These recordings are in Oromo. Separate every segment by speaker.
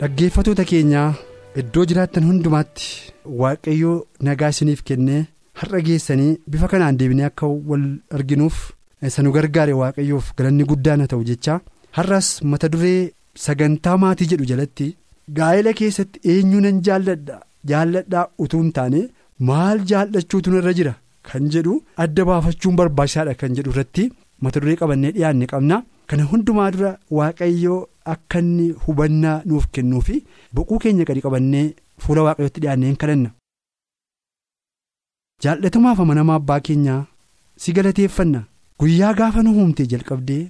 Speaker 1: Dhaggeeffatoota keenyaa iddoo jiraattan hundumaatti waaqayyoo nagaa isiniif kennee har'a geessanii bifa kanaan deebinee akka wal arginuuf isa nu gargaare waaqayyoof galanni guddaan haa ta'u jechaa. Har'as mata duree sagantaa maatii jedhu jalatti gaa'ela keessatti eenyu nan jaalladha? Jaalladhaa utuu hin taane maal jaallachuutu irra jira? Kan jedhu adda baafachuun barbaachisaadha kan jedhu irratti mata duree qabannee dhiyaanne qabna. Kana hundumaa dura waaqayyoo. Akka inni hubannaa nuuf kennuu fi boquu keenya gadi qabannee fuula waaqayyootti dhiyaannee kadhanna. Jaallatamaaf amanamaa abbaa keenyaa si galateeffanna guyyaa gaafa nu uumtee jalqabdee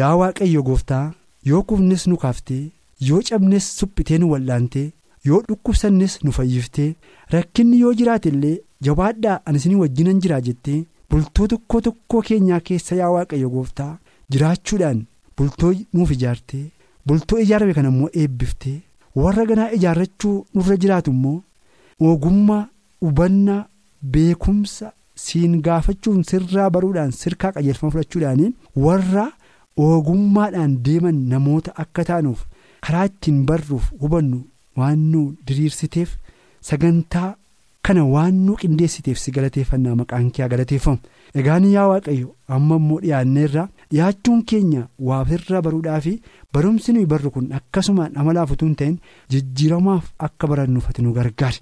Speaker 1: yaa waaqayyo gooftaa yoo kufnes nu kaaftee yoo cabnes suphitee nu wal'aantee yoo dhukkubsannes nu fayyiftee rakkinni yoo jiraate illee jabaadhaa ani isinii wajjinan jiraa jettee bultoo tokko tokkoo keenyaa keessa yaa waaqayyo gooftaa jiraachuudhaan bultoo nuuf ijaartee. Bultoo ijaarame kana immoo eebbiftee warra ganaa ijaarrachuu nurra jiraatu immoo ogummaa hubannaa beekumsa siin gaafachuun sirraa baruudhaan sirkaa qajeelfama fudhachuudhaan warra ogummaadhaan deeman namoota akka taanuuf karaa ittiin barruuf hubannu waan nu diriirsiteef sagantaa kana waan nu qindeessiteef si galateeffannaa maqaan kee galateeffamu. Egaan yaa waaqayyo amma immoo dhiyaanneerra dhiyaachuun keenya waafirraa baruudhaa fi barumsi nuyi barru kun akkasumaan amalaaf utuu hin ta'in jijjiiramaaf akka barannuuf ati nu gargaari.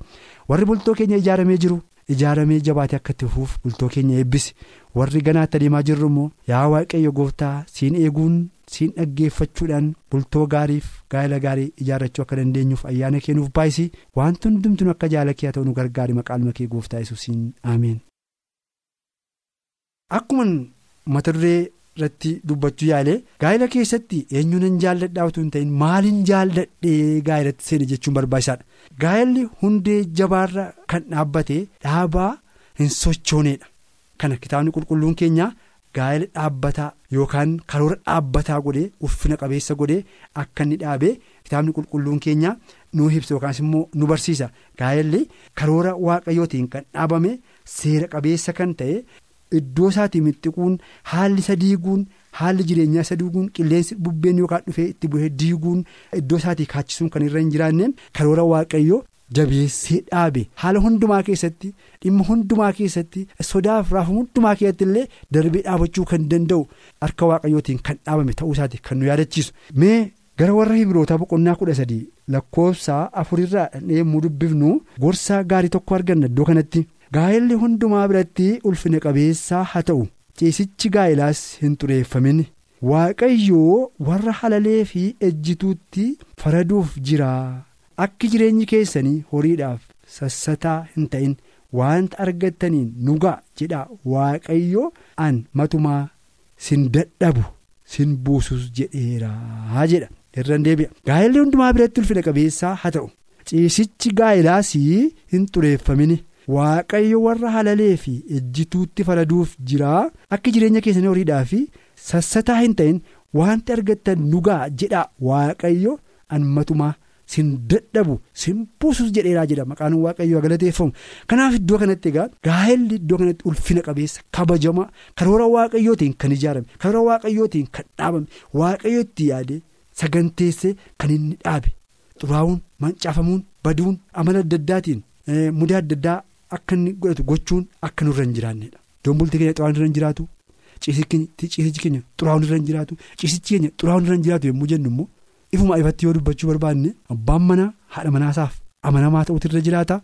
Speaker 1: Warri bultoo keenya ijaaramee jiru ijaaramee jabaatee akka itti fufuuf bultoo keenya eebbisi. Warri ganaatti adeemaa jirru immoo yaa waaqayyo gooftaa siin eeguun siin dhaggeeffachuudhaan bultoo gaariif gaa'ela gaarii ijaarrachuu akka dandeenyuuf ayyaana kennuuf baay'isii wanti hundumtuu akka jaalakee haa ta'u nu gargaari. Maqaan makee gooftaa yesuusiin ameen. Irratti dubbachuu yaalee gaa'ela keessatti eenyu nan jaalladhaa utuu hin ta'in maaliin jaalladhee gaa'elatti seene jechuun barbaachisaadha. Gaa'elli hundee jabaarra kan dhaabbate dhaabaa hin sochooneedha. Kana kitaabni qulqulluun keenya gaa'ela dhaabbataa yookaan karoora dhaabbataa godhee uffina qabeessa godhee akka inni dhaabee kitaabni qulqulluun keenya nu ibsa yookaas immoo nu barsiisa. Gaa'elli karoora waaqayyootiin kan dhaabame seera qabeessa kan ta'e. Iddoo isaatii mixxiquun haalli isa diiguun haalli jireenyaa isa diiguun qilleensi bubbeen yookaan dhufee itti bu'ee diiguun iddoo isaatii kaachisuun kan irra hin jiraanneen karoora waaqayyoo jabeessee dhaabe haala hundumaa keessatti dhimma hundumaa keessatti sodaaf raafuu hundumaa keessatti illee darbee dhaabachuu kan danda'u harka waaqayyootiin kan dhaabame ta'uu isaati kan nu yaadachiisu mee gara warra hibirootaa boqonnaa kudha sadii lakkoofsa afurirraa yommuu dubbifnu gorsa gaarii tokko arganna iddoo kanatti. Gaa'elli hundumaa biratti ulfina qabeessaa haa ta'u. Ciisichi gaa'elaas hin xureeffamin. Waaqayyoo warra halalee fi ejjituutti faraduuf jira. Akki jireenyi keessanii horiidhaaf sassataa hin ta'in. Wanta argattaniin nugaa jedha waaqayyoo. An matumaa sin dadhabu sin buusus jedheeraa jedha. Irraan deebi'a. Gaa'elli hundumaa biratti ulfina qabeessaa haa ta'u. Ciisichi gaa'elaas hin xureeffamin. Waaqayyo warra halalee fi ejjituutti faraduuf jira akka jireenya keessanii horiidhaa fi sassataa hin ta'in wanti argattan nugaa jedha waaqayyo. An matumaa sin dadhabu sin buusus jedheeraa jedha maqaan waaqayyo galateeffamu kanaaf iddoo kanatti egaa gaa'elli iddoo kanatti ulfina qabeessa kabajama karoora waaqayyootiin kan ijaarame karoora waaqayyootiin kan dhaabame waaqayyootti yaade saganteesse kan inni dhaabe. Xuraa'uun mancaafamuun baduun amala adda addaatiin mudaa adda addaa. Akka inni godhatu gochuun akka nurra hin jiraannedha. Dombulti keenya xuraa'uun irra hin jiraatu ciisichi keenya xuraa'uun irra hin jiraatu ciisichi keenya xuraa'uun irra hin jiraatu yommuu jennu immoo ifuma ifatti yoo dubbachuu barbaanne abbaan manaa haadha manaasaaf amanamaa ta'uutu irra jiraata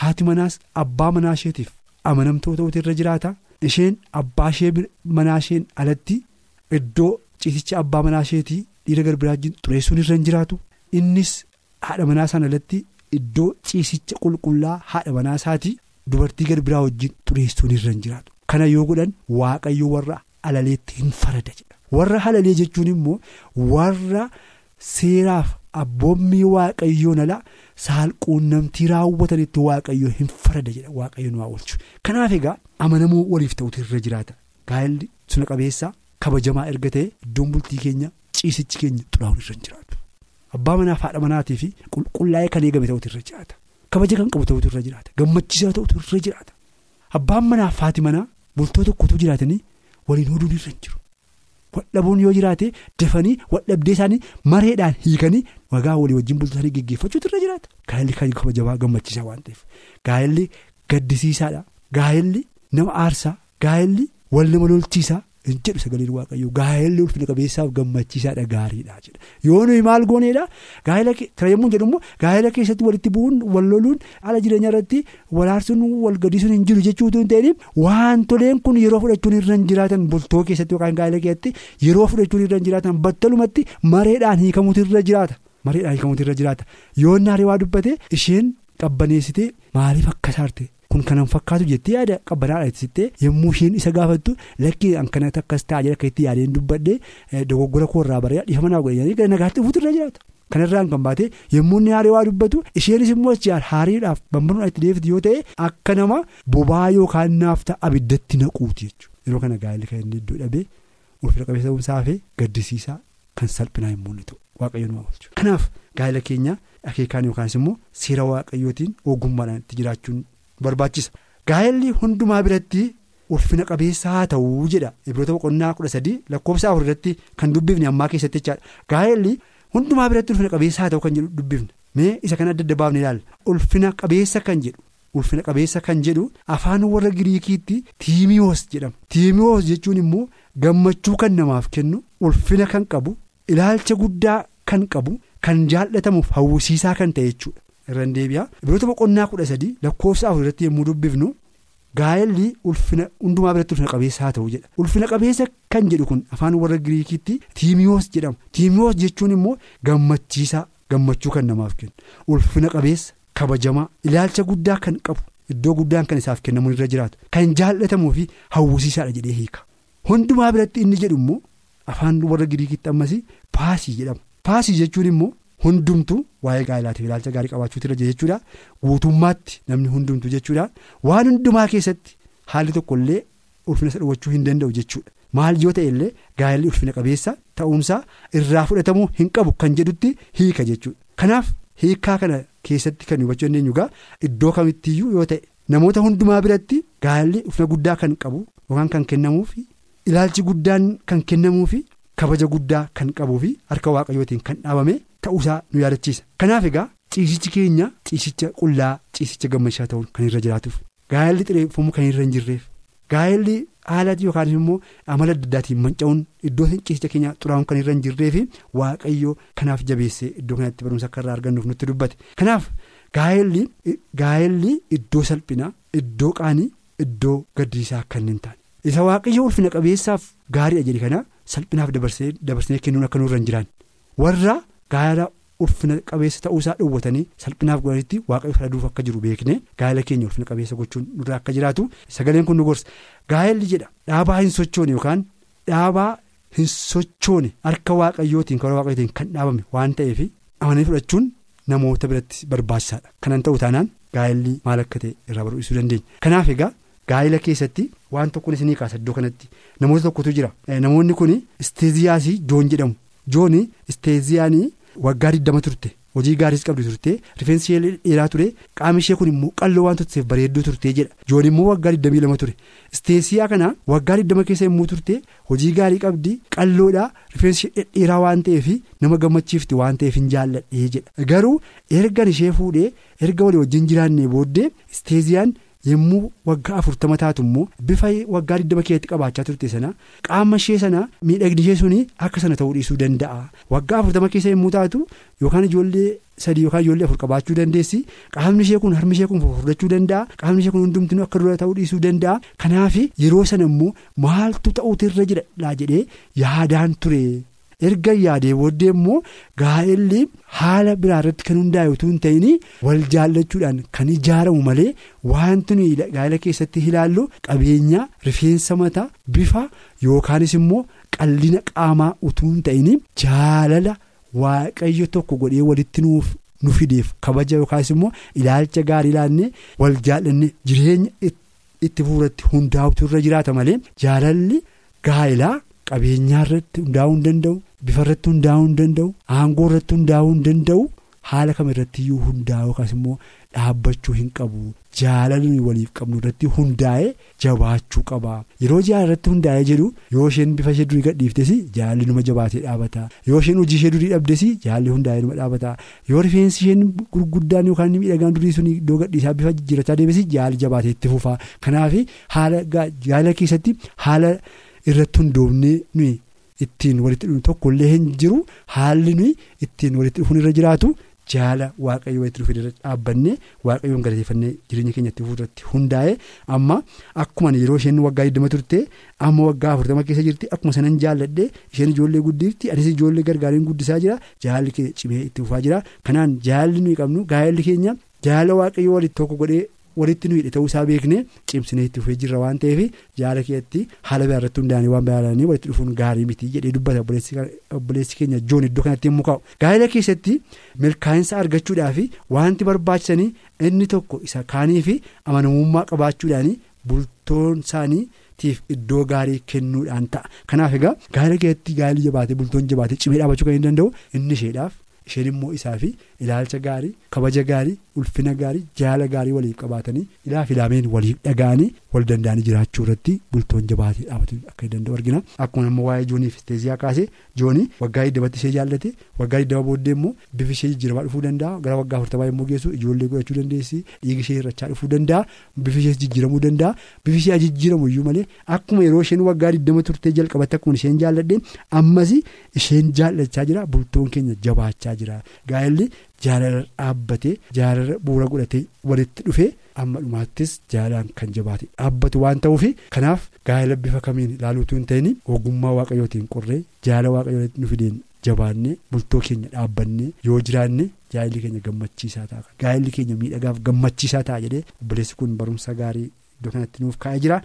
Speaker 1: haati manaas abbaa manaa isheetiif amanamtuu ta'uutu irra jiraata isheen abbaa ishee manaa isheen alatti iddoo ciisicha abbaa manaa isheetii dhiira garbiraajjiin xureessuun irra hin jiraatu innis haadha manaa sana irratti iddoo ciisicha qulqullaa haadha manaa isaatii dubartii gad biraa wajjin xureessuun irra hin jiraatu. Kana yoo godhan waaqayyo warra halaleetti hin farada jedha. Warra halalee jechuun immoo warra seeraaf abboommii waaqayyoon ala saalquunnamtii raawwatanitti waaqayyo hin farada jedha waaqayyo nu haa oolchu. Kanaaf egaa amanamuu waliif ta'utu irra jiraata. Gaa'elli suna qabeessaa kabajamaa erga ta'e iddoon bultii keenya ciisichi keenya xuraa'uun irra hin jiraatu. Abbaa manaaf haadha manaatii fi qulqullaa'ee kan eegame ta'utu irra jiraata. Kabaja kan qabu ta'utu irra jiraata. Gammachiisaa ta'utu irra jiraata. Abbaan manaaf haati manaa bultoo tokkotu jiraatanii waliin oduun irra hin jiru. Wadhabuun yoo jiraate dafanii wadhabdee isaanii mareedhaan hiikanii wagaa walii wajjin bultoo isaanii geggeeffachuutu irra jiraata. Gaa'elli kan kabajamaa gammachiisaa waan ta'eef. Gaa'elli gaddisiisaadha. Gaa'elli nama aarsaa. Gaa'elli wal nama lolchiisaa. Jedhu sagaleen waaqayyoo gaa'elli ulfina qabeessaaf gammachiisaadha gaariidha jedha yoo nuyi maal gooneedha gaa'ela tira yommuu jedhu immoo gaa'ela keessatti walitti bu'uun wal loluun haala jireenya irratti wal aarsuun wal gadhiisuun hin jiru jechuutu hin ta'in wantoleen kun yeroo fudhachuun irra hin jiraatan bultoo keessatti yookaan gaa'ela keessatti yeroo fudhachuun irra hin jiraatan battalumatti mareedhaan hiikamuutu irra jiraata. Mareedhaan hiikamuutu irra jiraata. Yoo naaree waa dubbate isheen qabbaneessitee maaliif akka saarte. Kun kanan fakkaatu jettee yaada qabbanaadha ibsittee yommuu isheen isa gaafattu lakkii akkanatti akkas ta'a jedha akka itti yaadeen dubbadhee dogoggora koorraa bareedaa dhiifama naa godhanii nagaatti dhufuutu irra jiraata. Kanarraan kan baate yommuu inni haarii waa dubbatu isheenis immoo haariidhaaf bambanuudhaan itti deebitu yoo ta'e akka nama bobaa yookaan naafta abiddatti naquuti jechuudha. Yeroo kana gaa'elli kan inni iddoo dhabee ulfina qabeessa ta'uunsaa fi gaddisiisaa kan salphinaa hin mul'itu waaqayyoon waa oolchu. Kanaaf gaa'ela keenya akeekaan yookaas immoo seera waaqayyootiin ogummaadhaan itti jiraachuun barbaachisa. Gaa'elli hundumaa biratti ulfina qabeessa haa ta'uu jedha Ibroota boqonnaa kudha sadii lakkoofsa afur irratti kan dubbifne ammaa keessatti jechaadha. Gaa'elli hundumaa biratti ulfina qabeessa haa ta'u kan jedhu dubbifne mee isa kan adda adda baafne ilaalla. Ulfina qabeessa kan jedhu ulfina qabeessa kan jedhu afaan warra Giriikiitti tiimiyoos jedhama. Tiimiyoos jechuun immoo gammachuu kan namaaf kennu ulfina kan qabu ilaalcha guddaa kan qabu kan jaallatamuuf hawwisiisaa kan ta'e jechuudha. Irraan deebi'a. Ibroota boqonnaa kudha sadii lakkoofsa afur irratti yommuu dubbifnu gaa'elli ulfina hundumaa biratti ulfina qabeessa haa ta'u jedha. Ulfina qabeessa kan jedhu kun afaan warra giriikiitti tiimiyoos jedhama. Tiimiyoos jechuun immoo gammachiisaa gammachuu kan namaaf kennu. Ulfina qabeessa kabajamaa ilaalcha guddaa kan qabu iddoo guddaan kan isaaf kennamu irra jiraatu kan jaallatamuu fi hawwisiisaadha jedhee hiika. Hundumaa biratti inni jedhu immoo afaan warra giriikiitti ammas paasii jedhama. Paasii jechuun immoo. Hundumtuu waa'ee gaa'elaatiif ilaalcha gaarii qabaachuutu irra jechuudha. Guutummaatti namni hundumtuu jechuudha. Waan hundumaa keessatti haalli tokko illee ulfina isa dhowwachuu hin danda'u jechuudha. Maal yoo ta'e illee gaa'elli ulfina qabeessa ta'uunsaa irraa fudhatamuu hin qabu kan jedhutti hiika jechuudha. Kanaaf hiikaa kana keessatti kan hubachuu dandeenyu egaa iddoo kamittiyyuu yoo ta'e namoota hundumaa biratti gaa'elli ulfina guddaa kan qabu yookaan kan kennamuufi ilaalchi guddaan kan kennamuufi kabaja guddaa kan qabuufi harka waaqayyootiin kan dhaabame. Ta'uusaa nu yaadachiisa. Kanaaf egaa ciisichi keenya ciisicha qullaa ciisicha gammachiisaa ta'uun kan irra jiraatuuf gaa'elli xireeffamuu kan irra hin jirreef gaa'elli haala yookaan immoo amala adda addaatiin manca'uun iddoo ciisicha keenya xuraa'uun kan irra hin jirreef waaqayyoo kanaaf jabeessee iddoo kanatti barumsa akka irraa argannuuf nutti dubbate. Kanaaf gaa'elli iddoo salphinaa iddoo qaanii iddoo gaddisiisaa kan hin taane. Isa waaqayyoo ulfina qabeessaaf gaariidha jedhe kana salphinaaf dabarsee kennuun akka nurra hin jiraan warra. Gaa'ela ulfina qabeessa ta'uusaa dhowwatanii salphinaaf godhanitti waaqayyo faladuuf akka jiru beekne gaa'ela keenya ulfina qabeessa gochuun nurraa akka jiraatu sagaleen kun nu gorsa. Gaa'elli jedha dhaabaa hin sochoone yookaan dhaabaa hin sochoone harka waaqayyootiin karaa waaqayyootiin kan dhaabame waan ta'eef amananii fudhachuun namoota biratti barbaachisaadha. Kanan ta'u taanaan gaa'elli maal akka ta'e irraa baruu dandeenya. Kanaaf egaa gaa'ela keessatti waan tokkoon isinii kaasa iddoo kanatti namoota tokkotu jira. Namoonni kun isteeziyaasii joon jedhamu. jooni isteeziyaanii waggaa 20 turte hojii gaariis qabdu turte rifeensi ishee dheeraa ture qaama ishee kun immoo qalloo waan turteef bareedduu turte jedha jooni immoo waggaa 22 ture isteeziyaa kana waggaa 20 keessa yommuu turte hojii gaarii qabdi qalloodhaa rifeensi ishee dheeraa waan ta'eef nama gammachiifti waan ta'eef hin jaalladhee jedha garuu ergan ishee fuudhee erga walii wajjin jiraannee booddee isteeziyaan. Yommuu waggaa afurtama taatu immoo bifa waggaa 20 keessatti qabaachaa turte sana qaama ishee sana miidhagni ishee suni akka sana ta'uu dhiisuu danda'a. Waggaa afurtama keessa yommuu taatu yookaan ijoollee sadii yookaan ijoollee afur qabaachuu dandeessi. Qaamni ishee kun harmi ishee kun fufurdachuu danda'a. Qaamni ishee kun hundumtinuu akka dura ta'uu dhiisuu danda'a. Kanaaf yeroo sana immoo maaltu ta'uutu irra jira jedhee yaadaan ture erga yaadee booddee immoo gaa'elli haala biraa irratti kan hundaa'e utuu hin ta'in wal jaallachuudhaan kan ijaaramu malee wanti nuyi gaa'ela keessatti ilaallu qabeenya rifeensa mataa bifa yookaanis immoo qallina qaamaa utuu hin ta'in jaalala waaqayyo tokko godhee walitti nuuf. nu fideef kabaja yookaas immoo ilaalcha gaarii ilaannee wal jaallanne jireenya itti fuulratti hundaa'utu irra jiraata malee jaalalli gaa'elaa qabeenyaa irratti hundaa'uu hin danda'u bifa irratti hundaa'uu hin danda'u aangoo irratti hundaa'uu hin danda'u haala kam irratti iyyuu hundaa'u yookaas immoo dhaabbachuu hin qabu jaalalli waliif qabnu irratti hundaa'ee jabaachuu qaba. Yeroo jaalala irratti hundaa'ee jedhu yoo isheen bifa ishee durii gadhiiftes jaalalli numa jabaatee dhaabata yoo isheen hojii ishee durii dhabdes jaalalli hundaa'ee numa dhaabata yoo rifeensi isheen gurguddaan yookaan miidhagaan durii sun iddoo gadhiisaa bifa jijjiirachaa deemes jaalalli jabaatee itti fufa kanaaf haala jaalala keessatti haala irratti hundoofnee nuyi ittiin walitti dhufu tokkollee hin jiru haalli ittiin walitti dhufuun irra jiraatu. jaala waaqayyo walitti dhufu irra dhaabbanne waaqayyoon galateeffannee jireenya keenyatti fuulduratti hundaa'e amma akkuma yeroo isheen waggaa 20 turte amma waggaa 40 keessa jirti akkuma sanan jaalladhe isheen ijoollee guddiifti anis ijoollee gargaariin guddisaa jira jaalli keenya cimee itti fufaa jira kanaan jaalli nuyi qabnu gaa'elli keenya jaala waaqayyo walitti tokko godhee. Walitti nuyi ta'uu isaa beeknee cimsinee itti fufee jirra waan ta'eef jaala keessatti haala biraa irratti hundaa'anii waan biraanii walitti dhufuun gaarii miti jedhee dubbata obboleessi keenya joon iddoo kanatti yommuu kaa'u gaa'ela keessatti milkaa'insa argachuudhaaf wanti barbaachisanii inni tokko isa kaanii fi amanamummaa qabaachuudhaan bultoon isaaniitiif iddoo gaarii kennuudhaan ta'a kanaaf egaa gaa'ela keessatti gaa'elli jabaatee bultoon jabaatee cimee dhaabachuu kan hin danda'u inni isheedhaaf. isheen immoo isaa fi ilaalcha gaarii kabaja gaarii ulfina gaarii jaala gaarii waliif qabaatanii ilaaf ilaameen waliif dhaga'anii wal danda'anii jiraachuu irratti bultoon jabaatee dhaabachuu akka danda'u argina. Akkuma immoo waa'ee jooniif isteeziyaa kaasee joonii waggaa hiddamatti ishee jaallate waggaa hiddama booddee immoo bifi ishee jijjiiramaa dhufuu danda'a gara waggaa afurtamaa immoo geessu ijoollee godhachuu dandeessi dhiigi ishee hir'achaa dhufuu danda'a bifi ishee jijjiiramuu danda'a bifi ishee jijjiiramu iyyuu malee akkuma yeroo isheen waggaa hiddama turtee jalqabatte akkuma isheen jaalladhe ammas isheen jaallachaa jira bultoon keenya jabaachaa jira. Gaa'elli jaalala dhaabbatee jaalala bu'uura godhatee walitti dhufee amma dhumaattis jaalalaan kan jabaate dhaabbatu waan ta'uuf kanaaf gaa'ela bifa kamiin ilaaluutu hin ta'in ogummaa waaqayyootiin qorree jaala waaqayyootti nu fideen jabaannee bultoo keenya dhaabbannee yoo jiraanne jaalalli keenya gammachiisaa ta'a gaa'elli keenya miidhagaaf gammachiisaa ta'a jedhee obboleessi kun barumsa gaarii iddoo kanatti nuuf kaa'ee jira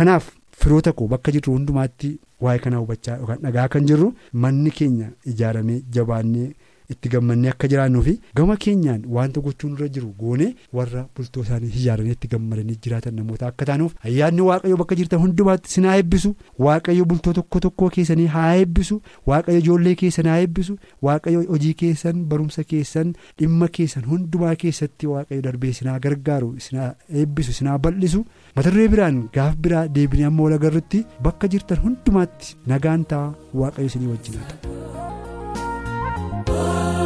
Speaker 1: kanaaf. firoota koo bakka jirru hundumaatti waa'ee kanaa hubachaa yookaan dhagaa kan jirru manni keenya ijaaramee jabaannee itti gammannee akka jiraannuu fi gama keenyaan wanta gochuun irra jiru goone warra bultoo isaanii ijaaranii itti gammadanii jiraatan namoota akka taanuuf ayyaanni waaqayyo bakka jirtan hundumaatti sin haa eebbisu. Waaqayyo bultoo tokko tokkoo keessanii haa eebbisu. Waaqayyo ijoollee keessan haa eebbisu. Waaqayyo hojii keessan barumsa keessan dhimma keessan hundumaa keessatti waaqayyo darbee haa gargaaru haa eebbisu sin haa bal'isu. mata duree biraan gaaf biraa deebinee amma wal agarrutti bakka jirtan hundumaatti nagaan ta'a waaqayyo isinii wajjin haa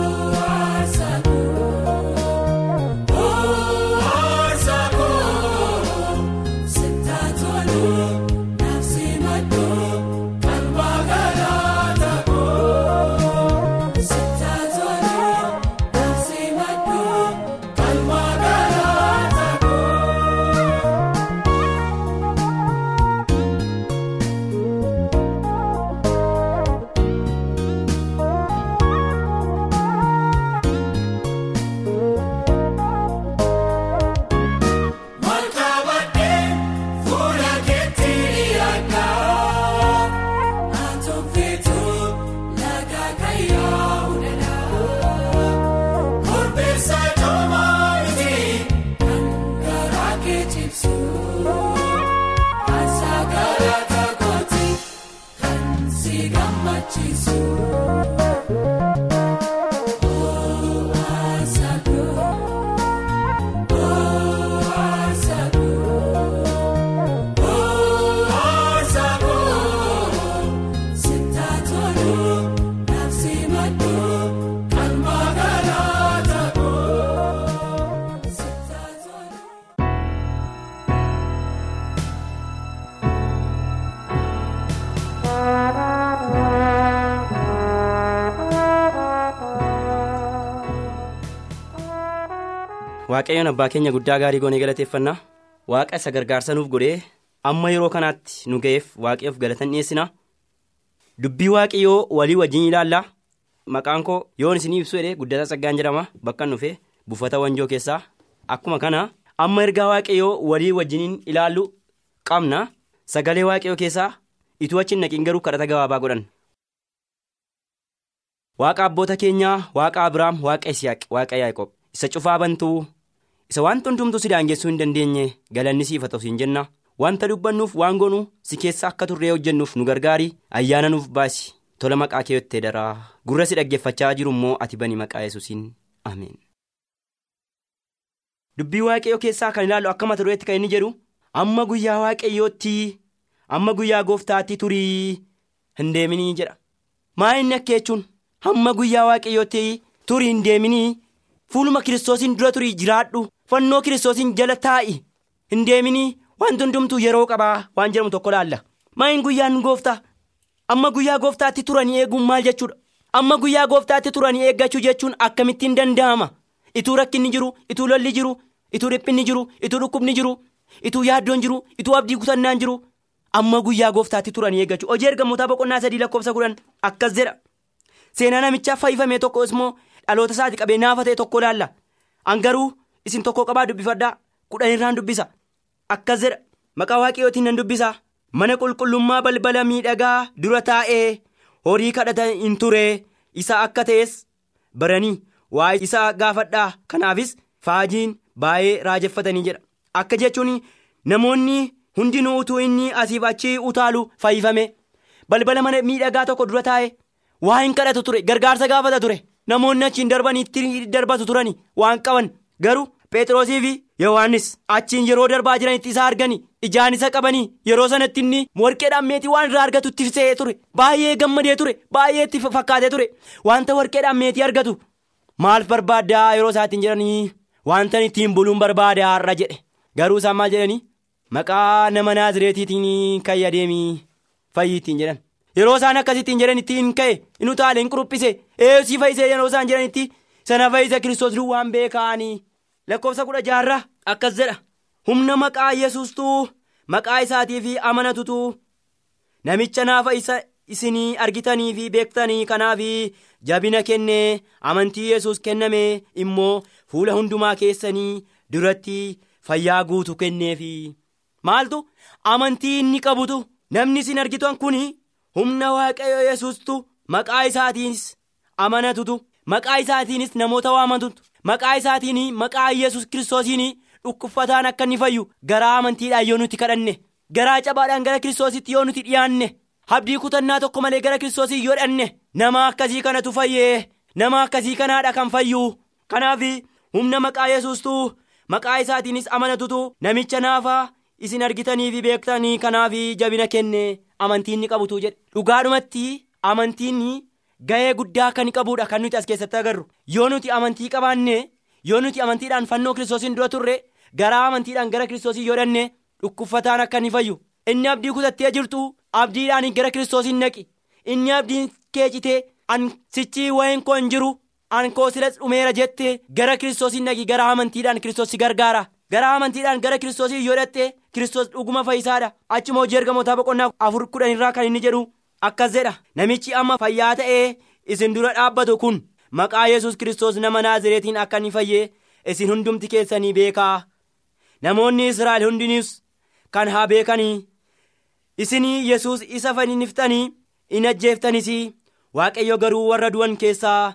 Speaker 2: waaqayyoon abbaa keenya guddaa gaarii goonee galateeffannaa waaqa isa gargaarsa nuuf godhee amma yeroo kanaatti nu ga'eef waaqayyoof galatan dhiyeessina dubbii waaqayyoo walii wajjin ilaalla. Maqaan koo yoon isin ibsu jedhee guddataa saggaan jedhama. Bakka dhufe buufata wanjoo keessaa. Akkuma kana amma ergaa waaqayyoo walii wajjiniin ilaallu qabna. Sagalee waaqayyoo keessaa ituu achi naqiin garuu kadhata gabaabaa godhan. Waaqa abboota keenyaa waaqa Abiraam waaqa Isiyaaq waaqa Yaaqoob. Isa cufaa bantuu isa wanta hundumtuu si daangessuu hin dandeenye galanni siif haa ta'u siin jenna. Wanta dubbannuuf waan goonu si keessa akka turree hojjennuuf nu gargaari. Ayyaana nuuf baasi. Tola maqaa kee yottee daraa. Gurra si dhaggeeffachaa jiru immoo ati bani maqaa yesuusiin. Ameen. Dubbii waaqayyoo keessaa kan ilaallu akka mata dureetti kan inni jedhu amma guyyaa waaqayyootti amma guyyaa gooftaatti turii hin deeminii jedha. Maa inni akka jechuun hamma guyyaa waaqayyootti turii hin deeminii. Fuuluma kiristoosiin dura turii jiraadhu fannoo kiristoosiin jala taa'i. Hin deeminii wanti hundumtuu yeroo qabaa waan jedhamu tokko laalla. Maa inni guyyaan gooftaa amma guyyaa gooftaatti turanii eeguun maal jechuudha? Amma guyyaa gooftaatti turanii eeggachuu jechuun akkamittiin danda'ama. ituu rakkinni jiru ituu lolli jiru ituu dhiphinni jiru ituu dhukkubni jiru ituu yaaddoon jiru ituu abdii kutannaan jiru. Amma guyyaa gooftaatti turanii eeggachuu. Hojii ergamootaa boqonnaa sadii lakkoofsa kudhan akkas jedha. Seenaa namichaa fayyifamee tokko immoo dhaloota isaati qabee naafa ta'e tokko laalla. Angaruu isin tokko qabaa dubbifadhaa kudhan irraan dubbisa. Akkas jedha maqaa waaqayyootiin nan dubbisa. Mana qulqullummaa balbala miidhagaa dura taa'ee horii kadhata hin ture. Isa akka ta'es baranii. waa'ee isaa gaafadhaa. Kanaafis faajiin baay'ee raajeffatanii jedha. Akka jechuun namoonni hundinuu utuu inni asiif achi utaalu fayyifame balbala mana miidhagaa tokko dura taa'e waa hin kadhatu ture. Gargaarsa gaafata ture. Namoonni achiin darbanitti darbatu turani waan qaban garuu Phexrosii fi Yohaannis achiin yeroo darbaa jiranitti isa argani ijaan isa qabanii yeroo sanatti inni warqeedhaan meetii waan irraa argatu itti se'ee ture baay'ee gammadee ture baay'ee itti fakkaatee ture. Wanta warqeedhaan meetii argatu. maal barbaaddaa yeroo isaatiin jedhanii? Wanta ittiin buluun barbaada har'a jedhe. Garuu isaan maal jedhanii? Maqaa nama naazireetiitiin ka'e adeemii fayyiittiin jedhan. Yeroo isaan akkasittiin jedhan ittiin ka'e inni utaale hin quruphise. Eeyyusii fayyisee yeroo isaan jedhanitti sana fayyisa kiristoos duwwaan beekaanii. Lakkoofsa kudha jaarraa akkas jedha. Humna maqaa yesuustuu maqaa isaatii fi amanatutu namicha naafa isa isinii argitanii fi beektanii kanaaf jabina kennee amantii yesus kenname immoo fuula hundumaa keessanii duratti fayyaa guutu kenneefi maaltu? Amantii inni qabutu. Namni isin argitan kun humna waaqayyo yesuustu maqaa isaatiinis amanatutu maqaa isaatiinis namoota waamatutu maqaa isaatiin maqaa yesus kiristoosiin dhukkubsataan akka inni fayyu. Garaa amantiidhaan yoo nuti kadhanne garaa cabaadhaan gara kiristoositti yoo nuti dhiyaanne. Habdii kutannaa tokko malee gara kiristoosii yoo dhanne nama akkasii kanatu fayyee nama akkasii kanaadha kan fayyu. Kanaaf humna maqaa yesuustuu maqaa isaatiinis amanatutu namicha naafaa isin argitanii fi beektanii kanaaf jabina kenne amantiin ni qabutu jedhe. Dhugaadhumatti amantiin ga'ee guddaa kan qabudha kan nuti as keessatti agarru. Yoo nuti amantii qabaanne yoo nuti amantiidhaan fannoo kiristoosiin dura turre garaa amantiidhaan gara kiristoosii yoo dhanne dhukkubsataan akka inni fayyu. Inni abdii kutattee jirtu. abdiidhaan gara kiristoosiin naqi. Inni abdiin kee citee an sichii wayiin koo hin jiru an koo silas dhumeera jette gara kiristoosiin naqi gara amantiidhaan kiristoos si gargaara. Gara amantiidhaan gara kiristoosii yoo dhatte kiristoos dhuguma fayyisaadha. Achuma hojii ergamootaa boqonnaa afur kudhan irraa kan inni jedhu akkas jedha. Namichi amma fayyaa ta'ee isin dura dhaabbatu kun maqaa yesus kiristoos nama naazireetiin akka inni fayyee isin hundumti keessanii beekaa? Namoonni israa'el hundinis kan haa beekanii. isinii yesus isa fanniftanii in ajjeeftanis waaqayyo garuu warra du'an keessaa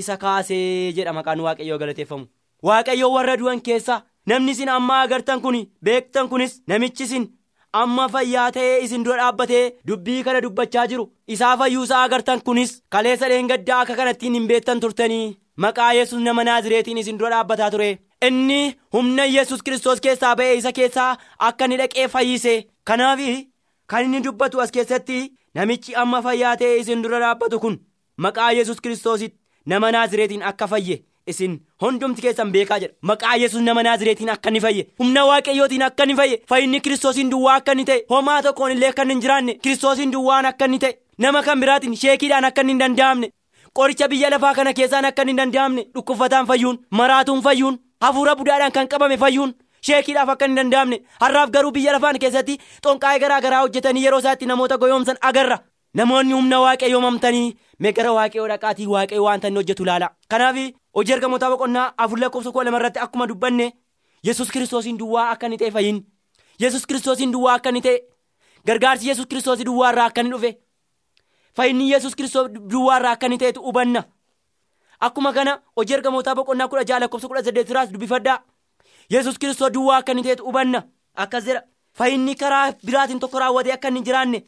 Speaker 2: isa kaasee jedha maqaan waaqayyoo galateeffamu. Waaqayyo warra du'an keessaa namni isin amma agartan kun beektan kunis namichi isin amma fayyaa ta'ee isin dura dhaabbatee dubbii kana dubbachaa jiru. Isaa fayyuusaa agartan kunis kaleessa dheengaddaa akka kanattiin hin beektan turtanii maqaa yesus nama naazireetiin isin dura dhaabbataa ture. Inni humna yesus kiristoos keessaa ba'ee isa keessaa akka inni dhaqee fayyise. Kanaaf. Kan inni dubbatu as keessatti namichi amma fayyaa ta'ee isin dura dhaabbatu kun maqaa yesus kiristoositti nama naazireetiin akka fayye isin hundumti keessan beekaa jedha maqaa yesus nama naazireetiin akka inni fayye. Humna waaqayyootiin akka inni fayye. Fayyinni kiristoosiin duwwaa akka inni ta'e. Homaa tokkoon illee akka hin jiraanne. Kiristoosiin duwwaan akka inni ta'e. Nama kan biraatiin sheekiidhaan akka hin danda'amne. Qoricha biyya lafaa kana keessaan akka hin danda'amne. Dhukkubsataan fayyuun maraatuun fayyuun hafuura budaadhaan kan qabame fayyuun. sheekiidhaaf akka hin danda'amne. Har'aaf garuu biyya lafaan keessatti xonqaa'ee garaa garaa hojjetanii yeroo isaatti namoota goyoomsan agarra. Namoonni humna waaqayyoo mamtanii mee gara waaqayyoo dhaqaatii waaqayyoo wanta inni hojjetu ilaala kanaaf hojii ergamootaa boqonnaa afur lakkoofsa kudha lama irratti akkuma dubbanne yesus kiristoosiin duwwaa akka inni ta'e fayyin yesus kiristoosiin duwwaa akka inni ta'e gargaarsi yesus kiristoosii duwwaa irraa akka inni dhufe. Fayyinni yesus kiristoos duwwaa irraa akka inni ta'etu hubanna. Akkuma kana hojii ergamootaa boqonnaa kudha jaha lakkoofsa kudha saddeet irraas dubbifadhaa yesus kiristoos duwwaa akka inni ta'etu hubanna. Akkas jedha. Fayyinni karaa biraatiin tokko raawwatee akka inni jiraanne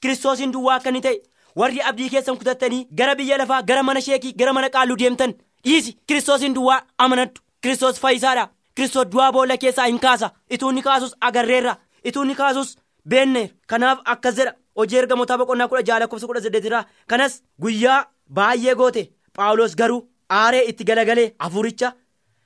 Speaker 2: kiristoosiin duwwaa akka inni ta'e warri abdii keessan kutattanii gara biyya lafaa gara mana sheekii gara mana qaalluu deemtan dhiisi kiristoosiin duwwaa amanadhu kiristoos fayyisaadha. Kiristoos du'aa boolla keessaa hin kaasa. Ituu inni kaasus agarreerra. Ituu inni kaasus beenne kanaaf akkas jedha. Hojii ergamootaa boqonnaa kudha jaha lakkoofsa kudha saddeet irraa. Kanas guyyaa baay'ee goote. Phaawulos garuu aaree itti galagalee hafuuricha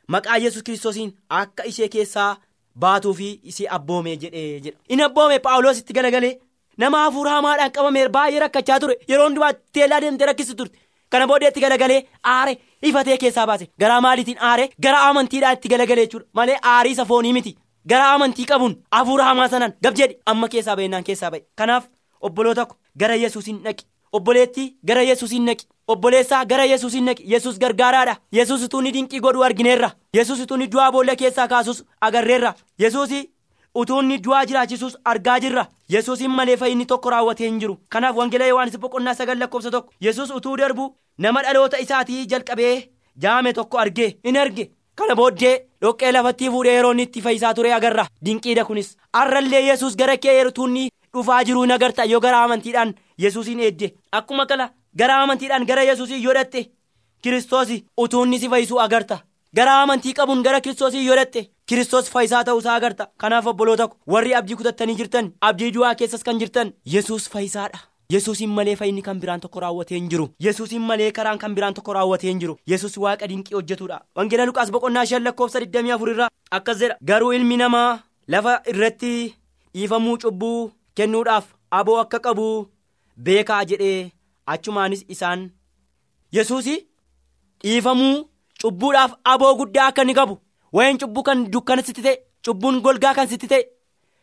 Speaker 2: maqaa yesus kiristoosiin akka ishee keessaa baatuu fi isee abboome jedhee jedha. In abboome phaawulos itti galagalee nama hafuura hamaadhaan qabame baay'ee rakkachaa ture. Yeroo hundumaa teellaa deemtee rakkisi turte kana booddeetti galagalee aare ifatee keessaa baase. Garaa maaliitiin aare? Gara amantiidhaan itti galagalee jechuudha. Malee aarii isa foonii miti. Gara amantii qabuun hafuura hamaa sanaan gab jedhi. Amma keessaa ba'innaan keessaa ba'e. Kanaaf obboloota ko gara yesuusin dhaqi obboleettii gara yesuusin dhaqi obboleessaa gara yesuusin dhaqi yesus gargaaraadha. Yesus utuu ni dinqii godhu argineerra. Yesus utuu ni du'aa boolla keessaa kaasus agarreerra. Yesuus utuu inni du'aa jiraachisus argaa jirra. Yesuusin malee fayyinni tokko raawwatee hin jiru. Kanaaf wangeela yohaanis boqonnaa sagal lakkoofsa tokko yesus utuu darbu nama dhaloota isaatii jalqabee jaame tokko argee in arge. Kana booddee dhoqqee lafattii fuudhee yeroo inni itti fayyisaa ture agarra. Dinqiidha kunis. Arrallee yesus gara kee yertuunni dhufaa jiruu in agarta. Yoo gara amantiidhaan yesuusin eedde akkuma kala gara amantiidhaan gara yesuusin yoo dhatte kiristoos utuu inni si fayyisuu agarta gara amantii qabuun gara kiristoosii yoo dhatte kiristoos fayyisaa ta'uusaa agarta. Kanaaf obboloota ko warri abdii kutattanii jirtan abdii du'aa keessas kan jirtan yesus fayyisaadha. Yesuusin malee fayyinni kan biraan tokko raawwatee hin jiru. Yesuusin malee karaan kan biraan tokko raawwatee hin jiru. Yesus waaqa dinqii hojjetudha wangeela luqaas boqonnaa shan lakkoofsa 24 irraa akkas jedha. Garuu ilmi namaa lafa irratti dhiifamuu cubbuu kennuudhaaf aboo akka qabu beekaa jedhee achumaanis isaan yesuusi dhiifamuu cubbuudhaaf aboo guddaa akka inni qabu. Wayin cubbuu kan dukkana sitti ta'e cubbuun golgaa kan sitti ta'e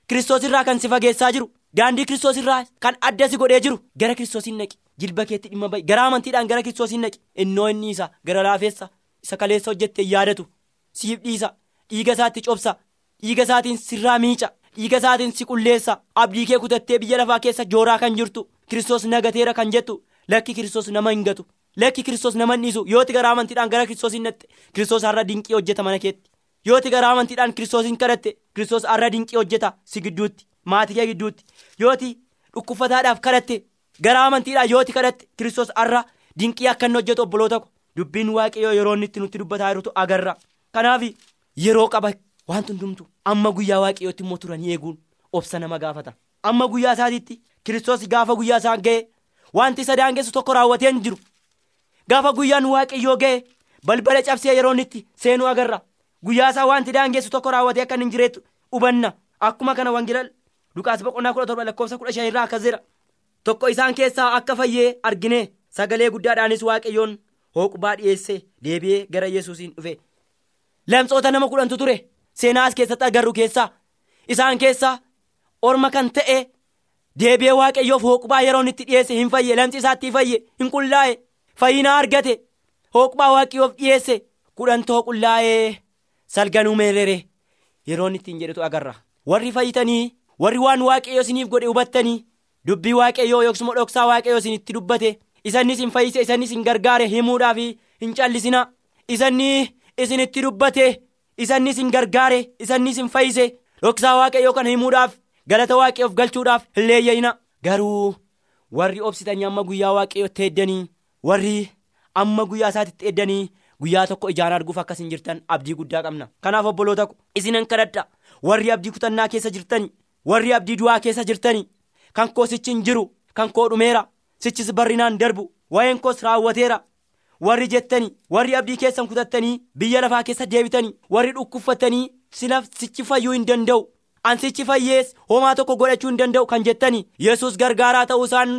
Speaker 2: kiristoos irraa kan si fageessaa jiru daandii kiristoos irraa kan adda si godhee jiru gara kiristoosiin naqi. Jilba keetti dhimma ba'i. Gara amantiidhaan gara kiristoosiin naqi. Innoo inni isa gara laafeessa isa kaleessa hojjette yaadatu. Siif dhiisa. Dhiiga isaatti cobsa. Dhiiga isaatiin sirraa miica. Dhiiga isaatiin si qulleessa. Abdii kee kutattee biyya lafaa keessa jooraa kan jirtu. Kiristoos nagateera kan jettu. Lakki kiristoos nama hin gatu lakki kiristoos nama hin dhiisu yooti gara amantiidhaan gara kiristoosiin natte kiristoos har'a dinqii hojjeta mana keetti. Yooti gara amantiidhaan kiristoosiin kadhatte kiristoos har'a dinqii hojjeta si gidduutti maatii kee gidduutti. Yooti dhukkubsataadhaaf kadhatte gara amantiidhaan yooti kadhatte kiristoos har'a dinqii akka inni hojjetu obboloota ko. Dubbiin waaqayyoo yeroo inni nutti dubbataa jirutu agarra. Kanaaf yeroo qaba wanti hundumtu amma guyyaa waaqayyootti immoo turanii eeguun obsa nama gaafata. Amma guyyaa isaatiitti kiristoos gaafa guyyaa isaa ga'e wanti isa daangessu tokko raawwatee hin jiru gaafa guyyaan waaqayyoo ga'e balbala cabsee yeroo itti seenuu agarra. Guyyaa isaa wanti daangessu tokko raawwatee akka hin jireettu hubanna. Akkuma kana wangeela luqaas boqonnaa kudha torba lakkoofsa kudha shan irraa akkas jedha tokko isaan keessaa akka fayyee argine sagalee guddaadhaanis waaqayyoon hooqubaa dhiyeesse deebi'ee gara yesuusiin dhufe. Lamxoota nama kudhantu ture seenaas keessatti agarru keessaa. Isaan keessaa orma kan ta'e deebi'ee waaqayyoof hooqubaa yeroo itti dhiyeesse hin fayye lamxi isaatti fayye hin qullaa'e fayyinaa argate. Hooqubaa waaqayyoof dhiyeesse. Kudhantoo qullaa'ee salganuu meerere. Yeroo ittiin jedhetu agarra. Warri fayyitanii warri waan waaqayyoo isiniif godhe hubattanii dubbii waaqayyoo yookiis dhoksaa waaqayyoo isinitti dubbate. Isannis hin fayyise isannis hin gargaare himuudhaaf hin callisina. Isanni isinitti dubbate isannis hin gargaare isannis hin fayyise. Dhoksaa waaqayyoo kana himuudhaaf galata waaqayyoof galchuudhaaf hin leeyya'ina garuu warri obsitanii amma guyyaa waaqayyootti eeddanii warri amma guyyaa isaatitti eeddanii guyyaa tokko ijaan arguuf akkas hin jirtan abdii guddaa qabna. Kanaaf obboloota isinan kadhadha. Warri abdii kutannaa keessa jirtani warri abdii du'aa keessa jirtani kan koo sichi hin jiru kan koo dhumeera sichis barrinaan darbu waa'een koos raawwateera. Warri jettani warri abdii keessan kutattanii biyya lafaa keessa deebitanii warri dhukkubfatanii silaf sichi fayyuu hin danda'u. An sichi fayyees homaa tokko godhachuu hin danda'u kan jettani yesus gargaaraa ta'uu isaan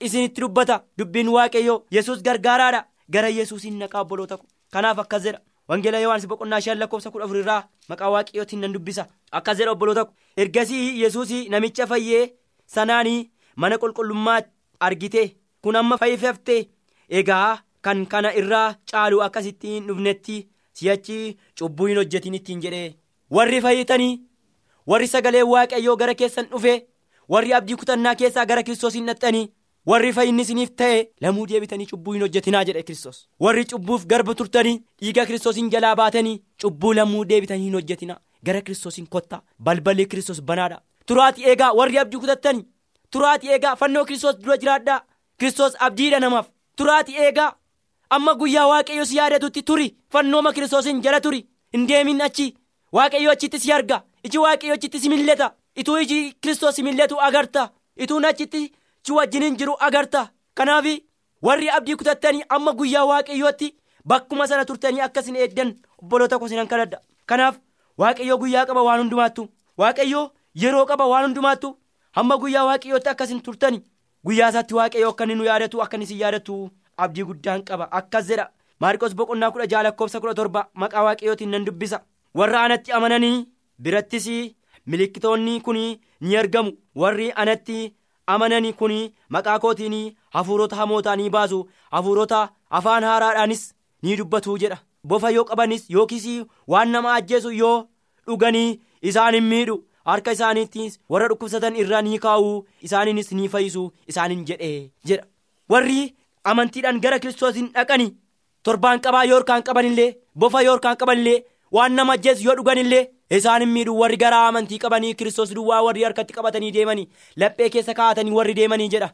Speaker 2: isinitti dubbata. Dubbiin waaqayyoo yesus gargaaraadha. Gara yesuusin naqaa obboloota kanaaf akkas jedha wangeela yohaanis boqonnaa shan lakkoofsa kudha afur irraa maqaa waaqayyootiin nan dubbisa. Akkas jedha obboloota ergasii yesuus namicha fayyee sanaanii mana qulqullummaa argite. Kun amma fayyifatte egaa kan kana irraa caalu akkasittiin dhufnetti si'achi cubbuu hin hojjetin ittiin jedhee. Warri fayyitanii warri sagalee waaqayyoo gara keessan dhufe warri abdii kutannaa keessaa gara kiristoos hin warri fayyinni isiniif ta'e lamuu deebitanii cubbuu hin hojjetinaa jedhe kiristoos. Warri cubbuuf garba turtanii dhiiga kiristoosiin jalaa baatanii cubbuu lamuu deebitanii hin hojjetinaa. Gara kiristoosiin kottaa balballi kiristoos banaadha. Turaati eegaa warri abdii kutattanii turaati eegaa fannoo kiristoos dura jiraadhaa. Kiristoos abdiidha namaaf. Turaati eegaa amma guyyaa waaqayyo si yaadatutti turi fannooma kiristoosiin jala turi. Hin deemin achi. Waaqayyo achitti si arga. Iji waaqayyo achitti si milleta. Ituu iji kiristoos si milletu agarta. Ituun achitti si wajjiniin jiru agarta. Kanaaf warri abdii kutattanii amma guyyaa waaqayyootti bakkuma sana turtanii akkasin eeddan obboloota koo sinan kadhadha. Kanaaf waaqayyo guyyaa qaba waan hundumaattu. Waaqayyo yeroo qaba waan hundumaattu. Hamma guyyaa waaqayyootti akkasin turtani guyyaa isaatti waaqayyo akka nu yaadatu akka si yaadatu abdii guddaan qaba. Akkas jedha. Maarqos boqonnaa kudha jaha lakkoofsa kudha torba maqaa waaqayyootiin nan dubbisa. Warra anatti amananii birattis milikkitoonni kun ni argamu. Warri anatti amananii kun maqaa kootiin hafuurota hamootaa ni baasu hafuurota afaan haaraadhaanis ni dubbatu jedha. Bofa yoo qabanis yookiis waan nama ajjeesu yoo dhuganii isaan hin miidhu harka isaaniittis warra dhukkubsatan irraa ni kaa'u isaaniinis ni fayyisu isaaniin jedhee jedha. Warri amantiidhaan gara kiristoosiin dhaqanii torbaan qabaa yoorkaan qabanillee bofa yoorkaan qabanillee waan nama ajjeesu yoo dhuganillee isaan hin miidhu warri garaa amantii qabanii kiristoos duwwaa warri harkatti qabatanii deemanii laphee keessa kaa'atanii warri deemanii jedha.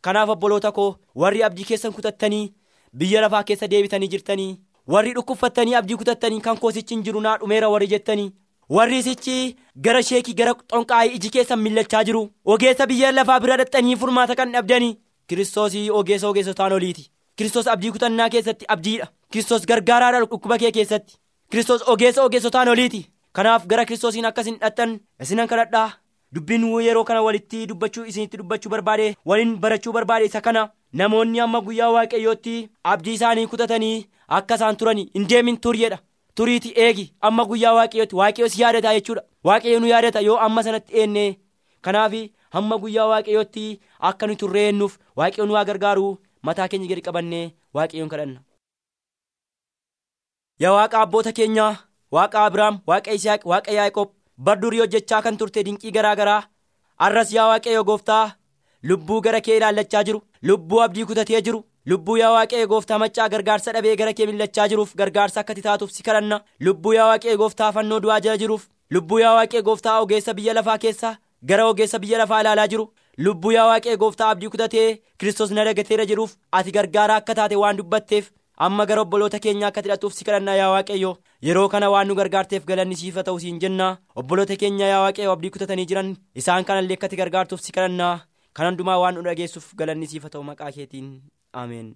Speaker 2: Kanaaf obboloota koo warri abdii keessan kutattanii biyya lafaa keessa deebitanii jirtanii warri dhukkubfattanii abdii kutattanii kan koosichi hin jiru naa dhumeera warri jettanii warri sichi gara sheekii gara xonqaa'ii iji keessan millachaa jiru ogeessa biyya lafaa bira dhaxxanii furmaata kan dhabdanii kiristoosii ogeessa ogeessotaan oliiti. Kiristoos abdii kutannaa keessatti abdiidha. Kiristoos gargaaraadha dhukkuba kee keessatti. Kiristoos ogeessa ogeessotaan oliiti kanaaf gara kiristoosiin akkasin dhaxxan isinan kadhadhaa. Dubbiin yeroo kana walitti dubbachuu isinitti dubbachuu barbaade waliin barachuu barbaade isa kana. Namoonni amma guyyaa waaqayyootti abdii isaanii kutatanii akka isaan turanii hin deemin tur jedha. Turiiti eegi amma guyyaa waaqayyootti waaqayyo si yaadata jechuudha. Waaqayyo nu yaadata yoo amma sanatti eenne kanaaf hamma guyyaa waaqayyootti akka nu turreennuuf waaqayyo nu haa gargaaru mataa keenya gadi qabannee waaqayyoon kadhanna. yaa waaqa abboota keenyaa waaqa abiraam waaqa isaaq waaqa yaaqoob bar durii hojjechaa kan turte dinqii garaa garaa arras yaa waaqayyo gooftaa lubbuu gara kee ilaallachaa jiru lubbuu abdii kutatee jiru lubbuu yaa waaqayyo gooftaa maccaa gargaarsa dhabee gara kee millachaa jiruuf gargaarsa akka taatuuf si kadhanna lubbuu yaa waaqayyo gooftaa fannoo du'aa jala jiruuf lubbuu yaa waaqayyo gooftaa ogeessa biyya lafaa keessa gara ogeessa biyya lafaa ilaalaa jiru lubbuu yaa waaqayyo gooftaa abdii kutatee kiristoos na dagateera jiruuf ati gargaaraa akka taate waan dubbatteef amma gara obboloota keenyaa akka hidhatuuf si kadhannaa yaa waaqayyo? Yeroo kana waan nu gargaarteef galanni siif haa ta'u siin jenna. Obboloota keenya yaa waaqayyo abdii kutatanii jiran isaan kanallee akka ati gargaartuuf si kadhannaa. Kan hundumaa waan nu dhageessuuf galanni siif haa ta'u maqaa keetiin. Ameen.